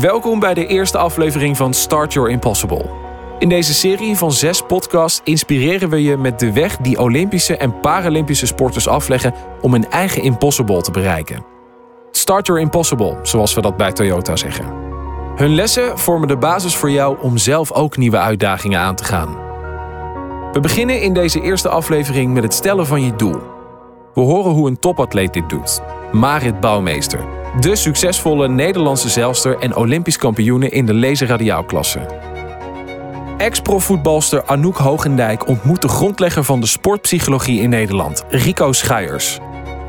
Welkom bij de eerste aflevering van Start Your Impossible. In deze serie van zes podcasts inspireren we je met de weg die Olympische en Paralympische sporters afleggen om hun eigen impossible te bereiken. Start Your Impossible, zoals we dat bij Toyota zeggen. Hun lessen vormen de basis voor jou om zelf ook nieuwe uitdagingen aan te gaan. We beginnen in deze eerste aflevering met het stellen van je doel. We horen hoe een topatleet dit doet. Marit Bouwmeester, de succesvolle Nederlandse zeilster en Olympisch kampioene in de laserradiaalklasse. Ex-profvoetbalster Anouk Hogendijk ontmoet de grondlegger van de sportpsychologie in Nederland, Rico Schuijers.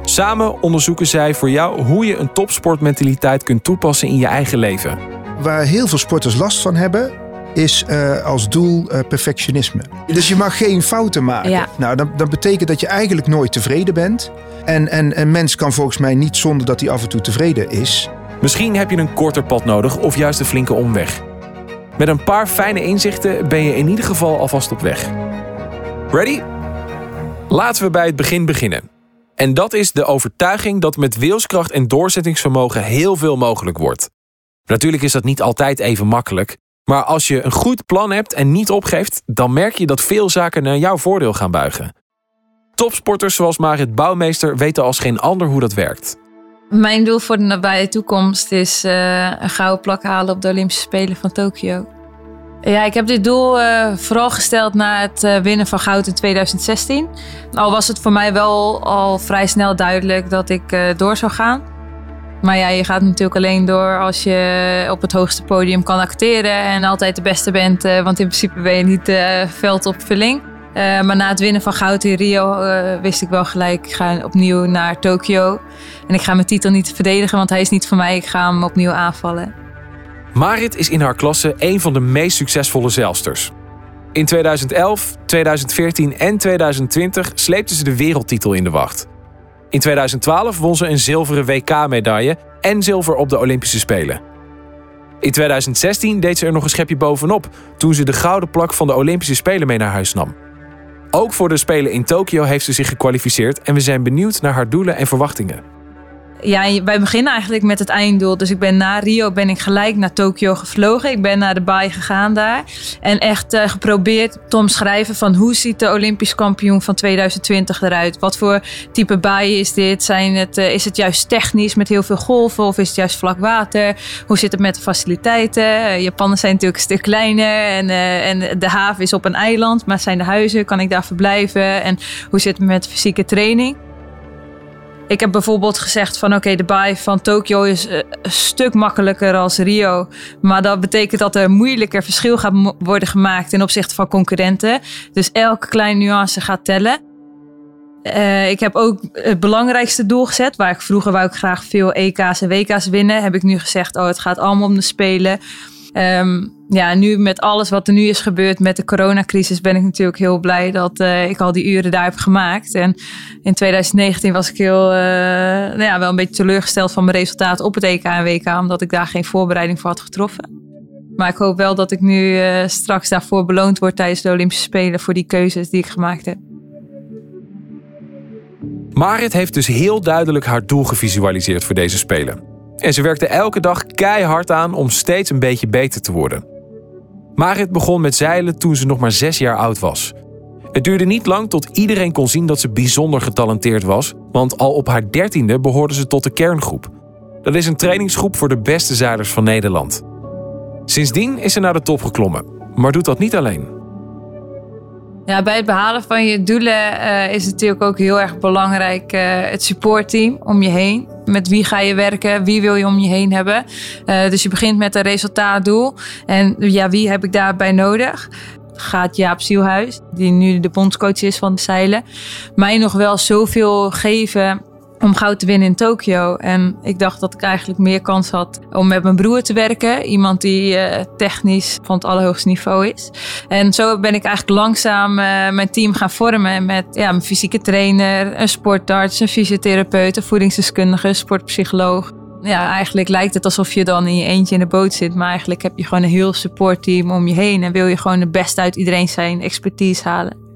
Samen onderzoeken zij voor jou hoe je een topsportmentaliteit kunt toepassen in je eigen leven. Waar heel veel sporters last van hebben, is uh, als doel uh, perfectionisme. Dus je mag geen fouten maken. Ja. Nou, dat, dat betekent dat je eigenlijk nooit tevreden bent. En, en een mens kan volgens mij niet zonder dat hij af en toe tevreden is. Misschien heb je een korter pad nodig of juist een flinke omweg. Met een paar fijne inzichten ben je in ieder geval alvast op weg. Ready? Laten we bij het begin beginnen. En dat is de overtuiging dat met wilskracht en doorzettingsvermogen heel veel mogelijk wordt. Natuurlijk is dat niet altijd even makkelijk, maar als je een goed plan hebt en niet opgeeft, dan merk je dat veel zaken naar jouw voordeel gaan buigen. Topsporters zoals Marit Bouwmeester weten als geen ander hoe dat werkt. Mijn doel voor de nabije toekomst is uh, een gouden plak halen op de Olympische Spelen van Tokio. Ja, ik heb dit doel uh, vooral gesteld na het uh, winnen van goud in 2016. Al was het voor mij wel al vrij snel duidelijk dat ik door zou gaan. Maar ja, je gaat natuurlijk alleen door als je op het hoogste podium kan acteren en altijd de beste bent. want in principe ben je niet veld op vulling. Uh, maar na het winnen van goud in Rio wist ik wel gelijk, ik ga opnieuw naar Tokio. En ik ga mijn titel niet verdedigen, want hij is niet voor mij. Ik ga hem opnieuw aanvallen. Marit is in haar klasse een van de meest succesvolle zeilsters. In 2011, 2014 en 2020 sleepte ze de wereldtitel in de wacht. In 2012 won ze een zilveren WK-medaille en zilver op de Olympische Spelen. In 2016 deed ze er nog een schepje bovenop toen ze de gouden plak van de Olympische Spelen mee naar huis nam. Ook voor de Spelen in Tokio heeft ze zich gekwalificeerd en we zijn benieuwd naar haar doelen en verwachtingen. Ja, wij beginnen eigenlijk met het einddoel. Dus ik ben na Rio ben ik gelijk naar Tokio gevlogen. Ik ben naar de baai gegaan daar. En echt uh, geprobeerd te omschrijven van hoe ziet de Olympisch kampioen van 2020 eruit? Wat voor type baai is dit? Zijn het, uh, is het juist technisch met heel veel golven of is het juist vlak water? Hoe zit het met de faciliteiten? Uh, zijn natuurlijk een stuk kleiner en, en de haven is op een eiland. Maar zijn de huizen? Kan ik daar verblijven? En hoe zit het met fysieke training? Ik heb bijvoorbeeld gezegd van oké, de baai van Tokio is een stuk makkelijker als Rio. Maar dat betekent dat er moeilijker verschil gaat worden gemaakt ten opzichte van concurrenten. Dus elke kleine nuance gaat tellen. Uh, ik heb ook het belangrijkste doel gezet. Waar ik vroeger wou ik graag veel EK's en WK's winnen. Heb ik nu gezegd, oh het gaat allemaal om de Spelen. Um, ja, nu met alles wat er nu is gebeurd met de coronacrisis ben ik natuurlijk heel blij dat uh, ik al die uren daar heb gemaakt. En in 2019 was ik heel, uh, nou ja, wel een beetje teleurgesteld van mijn resultaat op het EK en WK, omdat ik daar geen voorbereiding voor had getroffen. Maar ik hoop wel dat ik nu uh, straks daarvoor beloond word tijdens de Olympische Spelen voor die keuzes die ik gemaakt heb. Marit heeft dus heel duidelijk haar doel gevisualiseerd voor deze Spelen. En ze werkte elke dag keihard aan om steeds een beetje beter te worden. Marit begon met zeilen toen ze nog maar zes jaar oud was. Het duurde niet lang tot iedereen kon zien dat ze bijzonder getalenteerd was, want al op haar dertiende behoorde ze tot de kerngroep. Dat is een trainingsgroep voor de beste zeilers van Nederland. Sindsdien is ze naar de top geklommen, maar doet dat niet alleen. Ja, bij het behalen van je doelen uh, is natuurlijk ook heel erg belangrijk uh, het supportteam om je heen. Met wie ga je werken? Wie wil je om je heen hebben? Uh, dus je begint met een resultaatdoel. En ja, wie heb ik daarbij nodig? Gaat Jaap Zielhuis, die nu de bondscoach is van de zeilen, mij nog wel zoveel geven om goud te winnen in Tokio. En ik dacht dat ik eigenlijk meer kans had om met mijn broer te werken. Iemand die uh, technisch van het allerhoogste niveau is. En zo ben ik eigenlijk langzaam uh, mijn team gaan vormen met ja, mijn fysieke trainer, een sportarts, een fysiotherapeut, een voedingsdeskundige, sportpsycholoog. Ja, eigenlijk lijkt het alsof je dan in je eentje in de boot zit. Maar eigenlijk heb je gewoon een heel supportteam om je heen. En wil je gewoon het beste uit iedereen zijn expertise halen.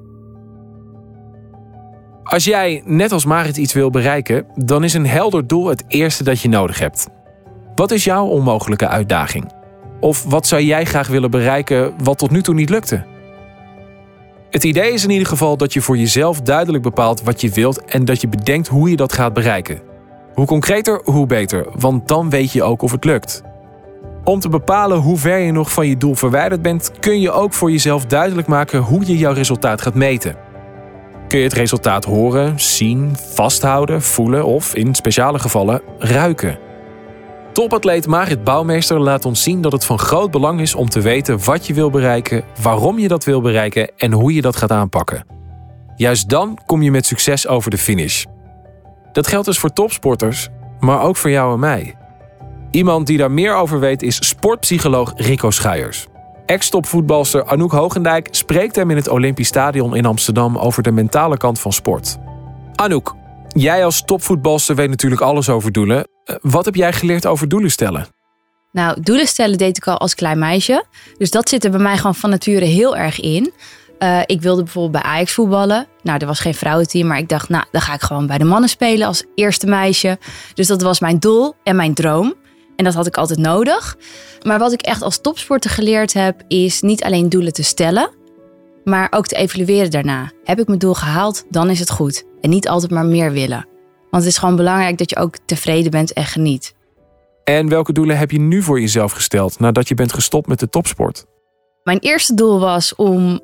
Als jij, net als Marit, iets wil bereiken, dan is een helder doel het eerste dat je nodig hebt. Wat is jouw onmogelijke uitdaging? Of wat zou jij graag willen bereiken wat tot nu toe niet lukte? Het idee is in ieder geval dat je voor jezelf duidelijk bepaalt wat je wilt en dat je bedenkt hoe je dat gaat bereiken. Hoe concreter, hoe beter, want dan weet je ook of het lukt. Om te bepalen hoe ver je nog van je doel verwijderd bent, kun je ook voor jezelf duidelijk maken hoe je jouw resultaat gaat meten. Kun je het resultaat horen, zien, vasthouden, voelen of in speciale gevallen ruiken. Topatleet Marit Bouwmeester laat ons zien dat het van groot belang is om te weten wat je wil bereiken, waarom je dat wil bereiken en hoe je dat gaat aanpakken. Juist dan kom je met succes over de finish. Dat geldt dus voor topsporters, maar ook voor jou en mij. Iemand die daar meer over weet is sportpsycholoog Rico Schuijers. Ex-topvoetbalster Anouk Hogendijk spreekt hem in het Olympisch Stadion in Amsterdam over de mentale kant van sport. Anouk, jij als topvoetbalster weet natuurlijk alles over doelen. Eh, Wat heb jij geleerd over doelen stellen? Nou, doelen stellen deed ik al als klein meisje. Dus dat zit er bij mij gewoon van nature heel erg in. Eh, ik wilde bijvoorbeeld bij Ajax voetballen. Nou, er was geen vrouwenteam, maar ik dacht, nou, dan ga ik gewoon bij de mannen spelen als eerste meisje. Dus dat was mijn doel en mijn droom. En dat had ik altijd nodig. Maar wat ik echt als topsporter geleerd heb, is niet alleen doelen te stellen, maar ook te evalueren daarna. Heb ik mijn doel gehaald, dan is het goed. En niet altijd maar meer willen. Want het is gewoon belangrijk dat je ook tevreden bent en geniet. En welke doelen heb je nu voor jezelf gesteld nadat je bent gestopt met de topsport? Mijn eerste doel was om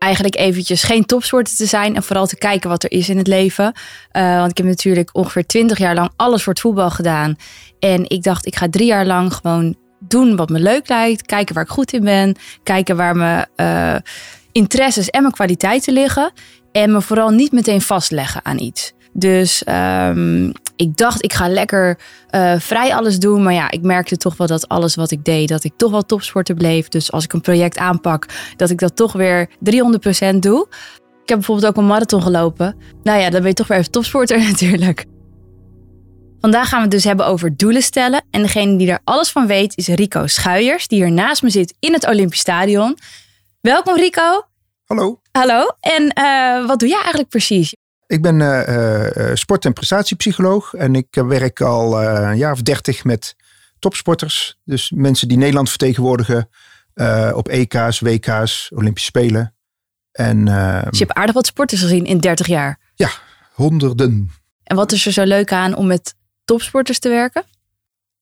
eigenlijk eventjes geen topsporter te zijn en vooral te kijken wat er is in het leven. Uh, want ik heb natuurlijk ongeveer twintig jaar lang alles voor het voetbal gedaan. En ik dacht, ik ga drie jaar lang gewoon doen wat me leuk lijkt. Kijken waar ik goed in ben. Kijken waar mijn uh, interesses en mijn kwaliteiten liggen. En me vooral niet meteen vastleggen aan iets. Dus um, ik dacht, ik ga lekker uh, vrij alles doen. Maar ja, ik merkte toch wel dat alles wat ik deed, dat ik toch wel topsporter bleef. Dus als ik een project aanpak, dat ik dat toch weer 300% doe. Ik heb bijvoorbeeld ook een marathon gelopen. Nou ja, dan ben je toch weer even topsporter natuurlijk. Vandaag gaan we het dus hebben over doelen stellen. En degene die daar alles van weet is Rico Schuijers, die hier naast me zit in het Olympisch Stadion. Welkom Rico. Hallo. Hallo. En uh, wat doe jij eigenlijk precies? Ik ben uh, uh, sport- en prestatiepsycholoog en ik werk al een jaar of dertig met topsporters. Dus mensen die Nederland vertegenwoordigen op EK's, WK's, Olympische Spelen. En, dus je hebt aardig wat sporters gezien in 30 jaar? Ja, honderden. En wat is er zo leuk aan om met topsporters te werken?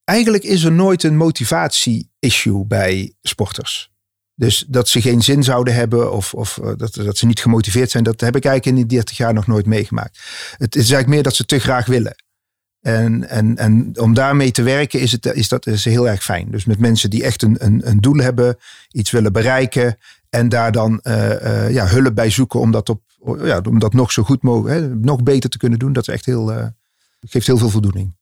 Eigenlijk is er nooit een motivatie-issue bij sporters. Dus dat ze geen zin zouden hebben of, of dat, dat ze niet gemotiveerd zijn, dat heb ik eigenlijk in die 30 jaar nog nooit meegemaakt. Het is eigenlijk meer dat ze te graag willen. En, en, en om daarmee te werken is, het, is dat is heel erg fijn. Dus met mensen die echt een, een, een doel hebben, iets willen bereiken en daar dan uh, uh, ja, hulp bij zoeken om dat, op, ja, om dat nog zo goed mogelijk, nog beter te kunnen doen. Dat is echt heel, geeft heel veel voldoening.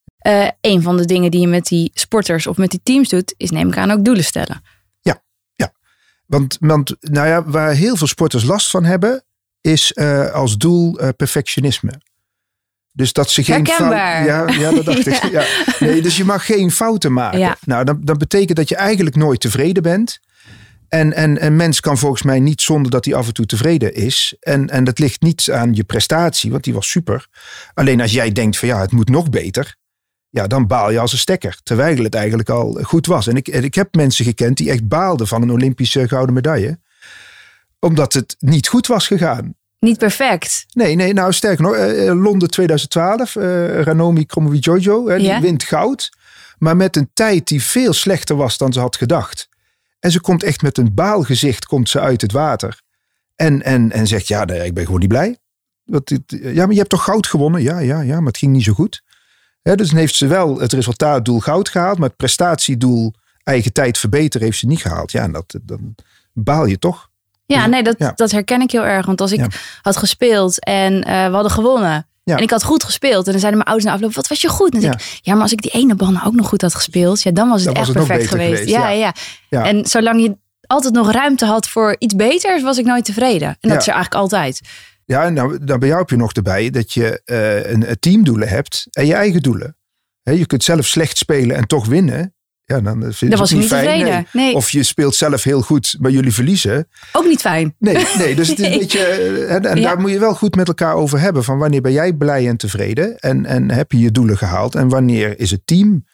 Een van de dingen die je met die sporters of met die teams doet, is neem ik aan ook doelen stellen. Want, want nou ja, waar heel veel sporters last van hebben, is uh, als doel uh, perfectionisme. Dus dat ze geen fouten. Ja, ja, dat dacht ja. ik. Ja. Nee, dus je mag geen fouten maken. Ja. Nou, dat, dat betekent dat je eigenlijk nooit tevreden bent. En, en een mens kan volgens mij niet zonder dat hij af en toe tevreden is. En, en dat ligt niet aan je prestatie, want die was super. Alleen als jij denkt van ja, het moet nog beter ja, dan baal je als een stekker. Terwijl het eigenlijk al goed was. En ik, ik heb mensen gekend die echt baalden van een Olympische gouden medaille. Omdat het niet goed was gegaan. Niet perfect. Nee, nee nou sterker nog, uh, Londen 2012, uh, Ranomi Kromowidjojo, uh, die Ja? wint goud. Maar met een tijd die veel slechter was dan ze had gedacht. En ze komt echt met een baalgezicht komt ze uit het water. En, en, en zegt, ja, nee, ik ben gewoon niet blij. Dat, ja, maar je hebt toch goud gewonnen? Ja, ja, ja, maar het ging niet zo goed. Dus dan heeft ze wel het resultaatdoel goud gehaald, maar het prestatiedoel eigen tijd verbeteren heeft ze niet gehaald. Ja, en dat, dan baal je toch. Ja, nee, dat, Ja. dat herken ik heel erg. Want als ik Ja. had gespeeld en eh, we hadden gewonnen. Ja. En ik had goed gespeeld. En dan zeiden mijn ouders na afloop, wat was je goed? En dan Ja. ik, ja, maar als ik die ene bal nou ook nog goed had gespeeld. Ja, dan was het Dan echt was het nog perfect geweest. geweest, Ja, ja. Ja. En zolang je altijd nog ruimte had voor iets beters, was ik nooit tevreden. En dat is er eigenlijk altijd. Ja, en nou, dan bij jou heb je nog erbij dat je eh, een, teamdoelen hebt en je eigen doelen. Je kunt zelf slecht spelen en toch winnen. Ja, dan vind je Daar was niet niet fijn. tevreden. Nee. Nee. Of je speelt zelf heel goed, maar jullie verliezen. Ook niet fijn. Nee, nee dus het is een beetje. eh, En, en Ja. daar moet je wel goed met elkaar over hebben. Van wanneer ben jij blij en tevreden? En, en heb je je doelen gehaald? En wanneer is het team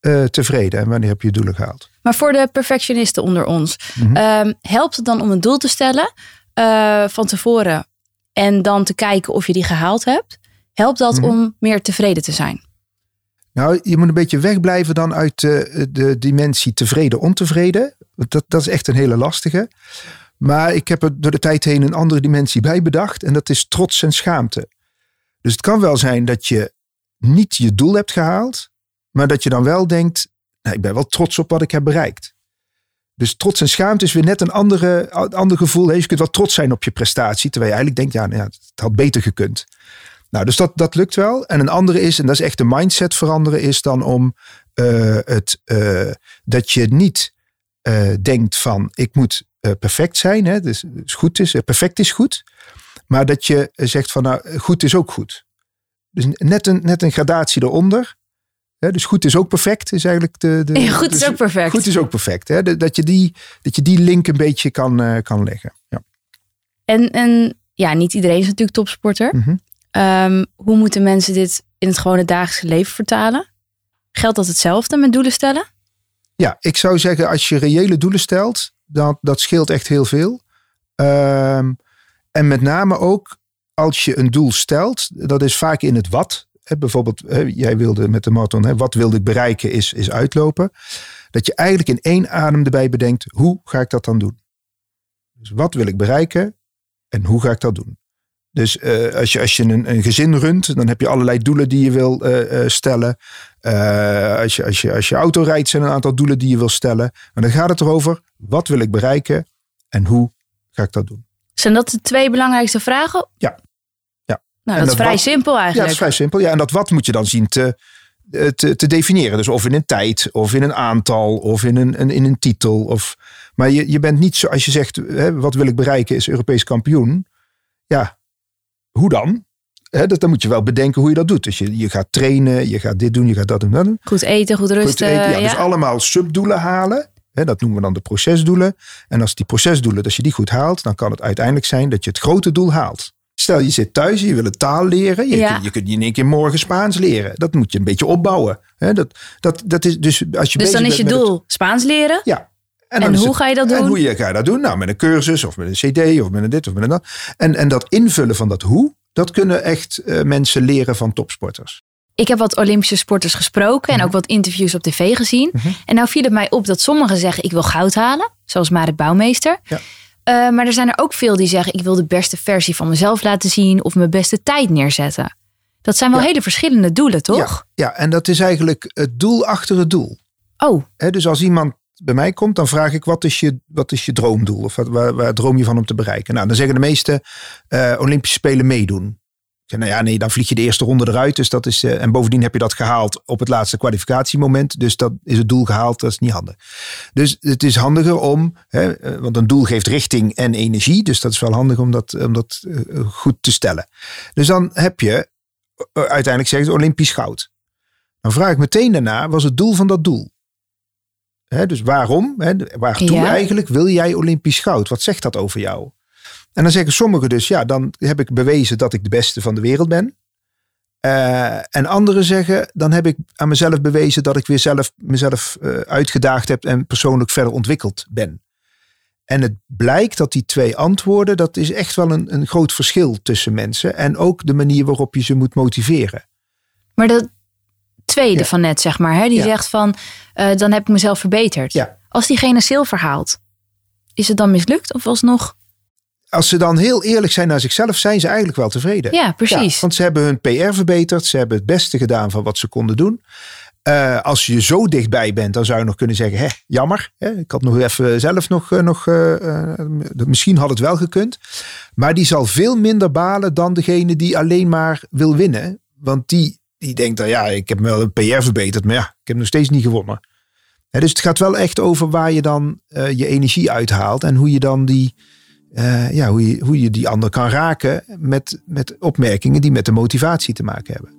uh, tevreden en wanneer heb je je doelen gehaald. Maar voor de perfectionisten onder ons, mm -hmm. helpt het dan om een doel te stellen uh, van tevoren en dan te kijken of je die gehaald hebt? Helpt dat mm -hmm. om meer tevreden te zijn? Nou, je moet een beetje wegblijven dan uit de, de dimensie tevreden, ontevreden. Dat, dat is echt een hele lastige. Maar ik heb er door de tijd heen een andere dimensie bij bedacht. En dat is trots en schaamte. Dus het kan wel zijn dat je niet je doel hebt gehaald. Maar dat je dan wel denkt, nou, ik ben wel trots op wat ik heb bereikt. Dus trots en schaamte is weer net een andere, ander gevoel. Je kunt wel trots zijn op je prestatie. Terwijl je eigenlijk denkt, ja, nou ja het had beter gekund. Nou, dus dat, dat lukt wel. En een andere is, en dat is echt de mindset veranderen, is dan om uh, het, uh, dat je niet uh, denkt van ik moet perfect zijn. Hè, dus, dus goed is, perfect is goed. Maar dat je zegt van nou, goed is ook goed. Dus net een, net een gradatie eronder. Dus goed is ook perfect, is eigenlijk de. de ja, goed dus is ook perfect. Goed is ook perfect. Hè, dat, je die, dat je die link een beetje kan, kan leggen. Ja. En, en ja, niet iedereen is natuurlijk topsporter. Mm -hmm. Um, hoe moeten mensen dit in het gewone dagelijkse leven vertalen? Geldt dat hetzelfde met doelen stellen? Ja, ik zou zeggen als je reële doelen stelt, dat, dat scheelt echt heel veel. Um, en met name ook als je een doel stelt, dat is vaak in het wat. Bijvoorbeeld, jij wilde met de marathon, hè, wat wilde ik bereiken is, is uitlopen. Dat je eigenlijk in één adem erbij bedenkt, hoe ga ik dat dan doen? Dus wat wil ik bereiken en hoe ga ik dat doen? Dus uh, als je, als je een, een, gezin runt, dan heb je allerlei doelen die je wil uh, uh, stellen. als, je, als, je, als je auto rijdt, zijn er een aantal doelen die je wil stellen. Maar dan gaat het erover, wat wil ik bereiken en hoe ga ik dat doen? Zijn dat de twee belangrijkste vragen? Ja. Nou, dat, dat is vrij wat, simpel eigenlijk. Ja, dat is vrij simpel. Ja, en dat wat moet je dan zien te, te, te definiëren. Dus of in een tijd, of in een aantal, of in een, een in een titel. Of, maar je, je bent niet zo, als je zegt, hè, wat wil ik bereiken is Europees kampioen. Ja, hoe dan? He, dat, dan moet je wel bedenken hoe je dat doet. Dus je, je gaat trainen, je gaat dit doen, je gaat dat doen. Dat doen. Goed eten, goed rusten. Goed eten, ja, ja. Dus allemaal subdoelen halen. He, dat noemen we dan de procesdoelen. En als die procesdoelen, als je die goed haalt, dan kan het uiteindelijk zijn dat je het grote doel haalt. Stel je zit thuis, je wil een taal leren. Je, Ja. kunt, je kunt niet in één keer morgen Spaans leren. Dat moet je een beetje opbouwen. Dat, dat, dat is dus als je Dus dan is je het- doel Spaans leren. ja. En hoe ga je dat En doen? hoe je, ga je dat doen? Nou, met een cursus of met een cd of met een dit of met een dat. En, en dat invullen van dat hoe, dat kunnen echt eh, mensen leren van topsporters. Ik heb wat Olympische sporters gesproken en ook wat interviews op tv gezien. Mhm. En nou viel het mij op dat sommigen zeggen ik wil goud halen, zoals Marit Bouwmeester. Ja. Eh, maar er zijn er ook veel die zeggen ik wil de beste versie van mezelf laten zien of mijn beste tijd neerzetten. Dat zijn wel Ja. hele verschillende doelen, toch? Ja, ja, en dat is eigenlijk het doel achter het doel. Oh, dus als iemand bij mij komt, dan vraag ik wat is je, wat is je droomdoel? Of wat, waar, waar droom je van om te bereiken? Nou, dan zeggen de meeste eh, Olympische Spelen meedoen. Nou ja, nee, dan vlieg je de eerste ronde eruit. Dus dat is, eh, en bovendien heb je dat gehaald op het laatste kwalificatiemoment. Dus dat is het doel gehaald, dat is niet handig. Dus het is handiger om, hè, eh, want een doel geeft richting en energie. Dus dat is wel handig om dat, om dat eh, goed te stellen. Dus dan heb je eh, uiteindelijk zegt Olympisch goud. Dan vraag ik meteen daarna, was het doel van dat doel? Hè, dus waarom? Hè, waartoe Ja. eigenlijk wil jij Olympisch goud? Wat zegt dat over jou? En dan zeggen sommigen dus, ja, dan heb ik bewezen dat ik de beste van de wereld ben. Eh, en anderen zeggen, dan heb ik aan mezelf bewezen dat ik weer zelf mezelf eh, uitgedaagd heb en persoonlijk verder ontwikkeld ben. En het blijkt dat die twee antwoorden, dat is echt wel een, een groot verschil tussen mensen. En ook de manier waarop je ze moet motiveren. maar dat tweede Ja. van net, zeg maar, hè, die Ja. zegt van eh, dan heb ik mezelf verbeterd. Ja. Als diegene zilver haalt, is het dan mislukt of alsnog? Als ze dan heel eerlijk zijn naar zichzelf, zijn ze eigenlijk wel tevreden. Ja, precies. Ja, want ze hebben hun PR verbeterd. Ze hebben het beste gedaan van wat ze konden doen. Eh, als je zo dichtbij bent, dan zou je nog kunnen zeggen: hè, jammer. Hè, ik had nog even zelf nog. eh, nog eh, misschien had het wel gekund. Maar die zal veel minder balen dan degene die alleen maar wil winnen. Want die, die denkt dan: ja, ik heb wel een PR verbeterd, maar ja, ik heb nog steeds niet gewonnen. Hè, dus het gaat wel echt over waar je dan je energie uithaalt en hoe je dan die. Eh, ja, hoe, je, hoe je die ander kan raken met, met opmerkingen die met de motivatie te maken hebben.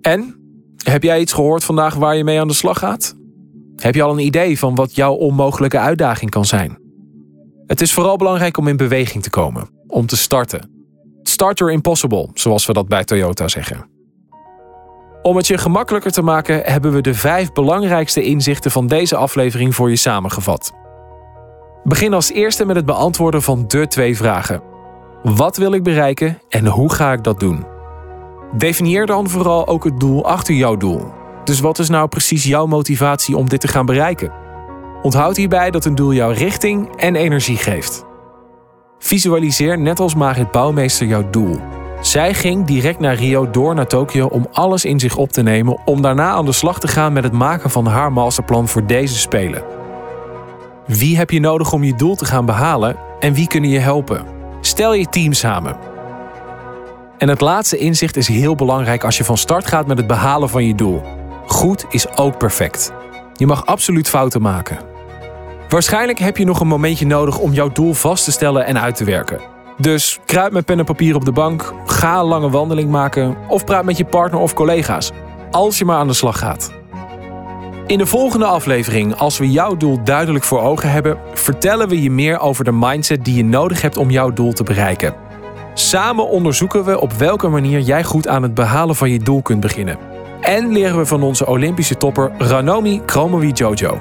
En? Heb jij iets gehoord vandaag waar je mee aan de slag gaat? Heb je al een idee van wat jouw onmogelijke uitdaging kan zijn? Het is vooral belangrijk om in beweging te komen, om te starten. Start your impossible, zoals we dat bij Toyota zeggen. Om het je gemakkelijker te maken hebben we de vijf belangrijkste inzichten van deze aflevering voor je samengevat. Begin als eerste met het beantwoorden van de twee vragen. Wat wil ik bereiken en hoe ga ik dat doen? Definieer dan vooral ook het doel achter jouw doel. Dus wat is nou precies jouw motivatie om dit te gaan bereiken? Onthoud hierbij dat een doel jou richting en energie geeft. Visualiseer net als Marit Bouwmeester jouw doel. Zij ging direct naar Rio door naar Tokio om alles in zich op te nemen om daarna aan de slag te gaan met het maken van haar masterplan voor deze spelen. Wie heb je nodig om je doel te gaan behalen en wie kunnen je helpen? Stel je team samen. En het laatste inzicht is heel belangrijk als je van start gaat met het behalen van je doel. Goed is ook perfect. Je mag absoluut fouten maken. Waarschijnlijk heb je nog een momentje nodig om jouw doel vast te stellen en uit te werken. Dus kruip met pen en papier op de bank, ga een lange wandeling maken of praat met je partner of collega's. Als je maar aan de slag gaat. In de volgende aflevering, als we jouw doel duidelijk voor ogen hebben, vertellen we je meer over de mindset die je nodig hebt om jouw doel te bereiken. Samen onderzoeken we op welke manier jij goed aan het behalen van je doel kunt beginnen. En leren we van onze Olympische topper Ranomi Kromowidjojo.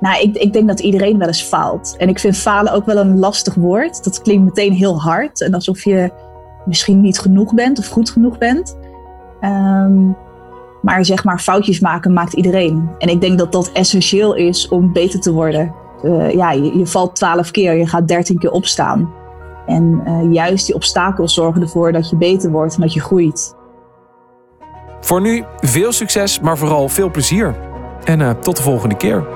Nou, ik, ik denk dat iedereen wel eens faalt. En ik vind falen ook wel een lastig woord. Dat klinkt meteen heel hard en alsof je misschien niet genoeg bent of goed genoeg bent. Um, maar zeg maar, foutjes maken maakt iedereen. En ik denk dat dat essentieel is om beter te worden. Uh, ja, je, valt twaalf keer, je gaat dertien keer opstaan. En uh, juist die obstakels zorgen ervoor dat je beter wordt en dat je groeit. Voor nu veel succes, maar vooral veel plezier. En uh, tot de volgende keer.